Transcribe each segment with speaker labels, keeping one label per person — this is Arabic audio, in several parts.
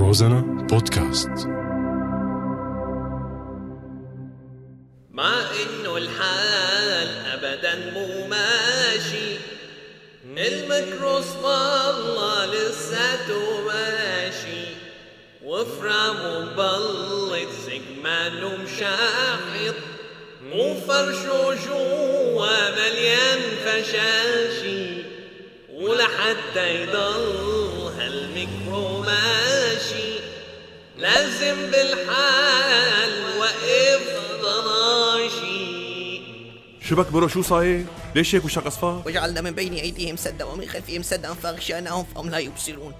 Speaker 1: روزانا بودكاست.
Speaker 2: مع انه الحال ابدا مو ماشي. الميكروس والله لساته ماشي وفرامه مبلط سجمانه مشاحط وفرشه جوا مليان فشاشي. ولحتى يضل هالميكرو ماشي لازم بالحال وقف ضناشي
Speaker 3: شبك bro شو صاير؟ ليش هيك وشك أصفر؟
Speaker 4: وجعلنا من بين أيديهم سدا ومن خلفهم سدا فاغشيناهم فهم لا يبصرون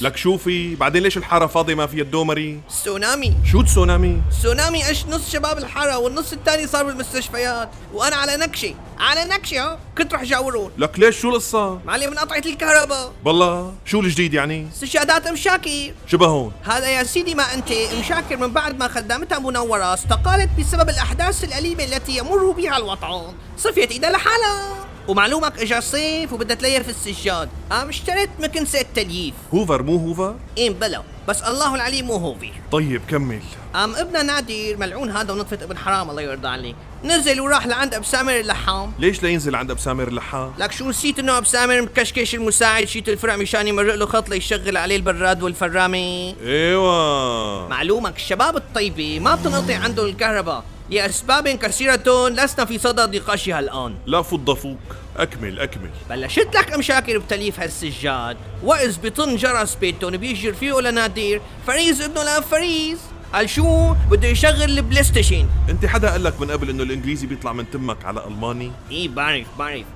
Speaker 3: لك شوفي بعدين ليش الحارة فاضية ما فيها الدومري؟
Speaker 4: تسونامي.
Speaker 3: شو تسونامي؟
Speaker 4: تسونامي إيش نص شباب الحارة والنص الثاني صار بالمستشفيات؟ وأنا على نكشه على نكشه ها؟ كنت رح جاورون
Speaker 3: لك ليش؟ شو القصة؟
Speaker 4: معلم من قطعة الكهرباء.
Speaker 3: بالله شو الجديد يعني؟
Speaker 4: استشهادات مشاكر
Speaker 3: شبه هون
Speaker 4: هذا يا سيدي ما أنت مشاكر من بعد ما خدامتها منورة استقالت بسبب الأحداث الأليمة التي يمر بها الوطن. صفيت ايدها لحالها. ومعلومك إجا صيف وبدها تليف السجاد. قام اشتريت مكنسه تلييف
Speaker 3: هوفر مو هوفر؟
Speaker 4: إيه بلا. بس الله العليم مو هوفي
Speaker 3: طيب كمل.
Speaker 4: قام ابننا نادر ملعون هذا ونطفة ابن حرام الله يرضى عليه نزل وراح لعند أبو سامر اللحام.
Speaker 3: ليش لينزل عند أبو سامر اللحام؟
Speaker 4: لك شو نسيت إنه أبو سامر مكشكش المساعد شيت الفرع مشان يمرق له خط ليشغل عليه البراد والفرامه
Speaker 3: إيوه.
Speaker 4: معلومك الشباب الطيبة ما بتنقطع عندهم الكهرباء. لأسباب كثيرة لسنا في صدد نقاشها الآن.
Speaker 3: لا فض فوق. أكمل أكمل.
Speaker 4: بلشت لك مشاكل بتليف هالسجاد؟ وإذ بطن جرس بيتهم بيجر فيه لنادر فريز ابنه لا فريز. قال شو؟ بده يشغل البلاي ستيشن
Speaker 3: أنت حدا قال لك من قبل إنه الإنجليزي بيطلع من تمك على ألماني؟
Speaker 4: إيه بعرف بعرف.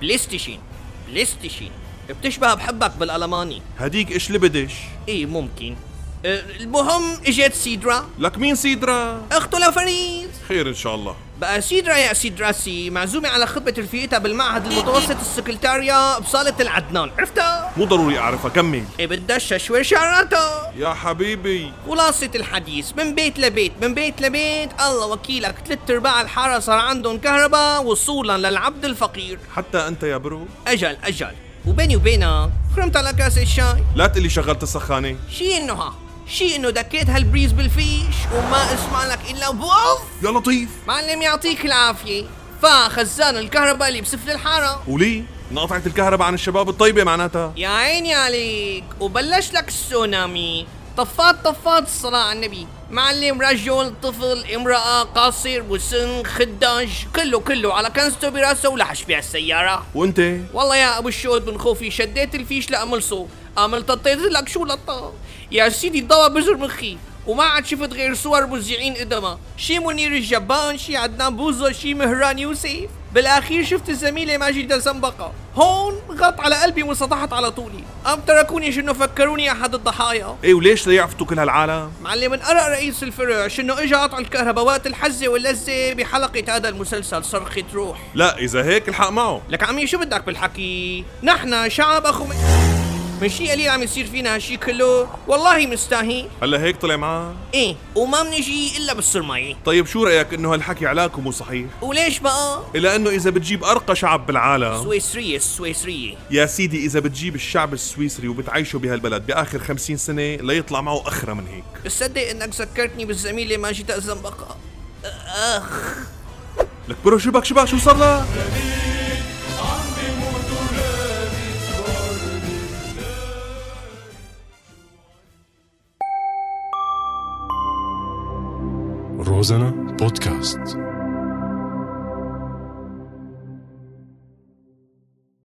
Speaker 4: بلاي ستيشن بلاي ستيشن بتشبه بحبك بالألماني.
Speaker 3: هديك إيش لبدش؟
Speaker 4: إيه ممكن. المهم إجت سيدرا.
Speaker 3: لك مين سيدرا؟
Speaker 4: أخته لفريز
Speaker 3: خير إن شاء الله.
Speaker 4: بقى سيدرا يا سيد راسي معزومة على خطبة رفيقتها بالمعهد المتوسط السكرتاريا بصالة العدنان. عرفتها؟
Speaker 3: مو ضروري اعرفها كمل
Speaker 4: إيه بدها تشوير شعراتها.
Speaker 3: يا حبيبي.
Speaker 4: خلاصة الحديث من بيت لبيت من بيت لبيت. الله وكيلك ثلاث أرباع الحارة صار عندهم كهرباء وصولا للعبد الفقير.
Speaker 3: حتى أنت يا bro.
Speaker 4: أجل أجل. وبيني وبينك خرمت على كاسة الشاي.
Speaker 3: لا تقلي شغلت السخانة.
Speaker 4: شي إنه ها؟ شي إنه دكيت هالبريز بالفيش وما أسمع لك إلا بوف.
Speaker 3: يا لطيف
Speaker 4: معلم يعطيك العافية. فخزان الكهرباء اللي بسفل الحارة.
Speaker 3: وليه؟ انقطعت الكهرباء عن الشباب الطيبة معناتها.
Speaker 4: يا عيني عليك. وبلش لك السونامي. طفات طفات الصلاة على النبي. معلم رجل طفل امرأة قاصر وسن خداج كله كله على كنزته براسه ولحش بيها السيارة.
Speaker 3: وانت؟
Speaker 4: والله يا أبو الشود من خوفي شديت الفيش لأملصه. عمل ططيت لك شو لطه يا سيدي ضوى بزر مخي وما عاد شفت غير صور مذيعين قدما شي منير الجبان شي عدنان بوزو شي مهران يوسف. بالأخير شفت الزميلة ماجدة زنبقة هون غط على قلبي وانسطحت على طولي. قام تركوني شنو فكروني أحد الضحايا؟
Speaker 3: إيه وليش ليعفتوا كل هالعالم؟
Speaker 4: معلم انقرأ رئيس الفرع شنو اجى قطع الكهرباء وقت الحزة واللذة بحلقة هذا المسلسل صرخة روح.
Speaker 3: لا إذا هيك الحق معه.
Speaker 4: لك عمي شو بدك بالحكي؟ نحن شعب أخو من شي قليل عم يصير فينا هالشي كله؟ والله مستاهي
Speaker 3: هلا هيك طلع معاه
Speaker 4: إيه وما بنجي إلا بالسرماية.
Speaker 3: طيب شو رأيك إنه هالحكي علاكم مو صحيح؟
Speaker 4: وليش بقى؟
Speaker 3: إلا إنه إذا بتجيب أرقى شعب بالعالم.
Speaker 4: سويسرية السويسرية
Speaker 3: يا سيدي إذا بتجيب الشعب السويسري وبتعيشه بهالبلد بآخر خمسين سنة ليطلع معه أخرى من هيك.
Speaker 4: بتصدق إنك ذكرتني بالزميلة ماجدة الزنبقة أخ.
Speaker 3: لك برو شبك شبك شو صار لك؟
Speaker 1: روزانا بودكاست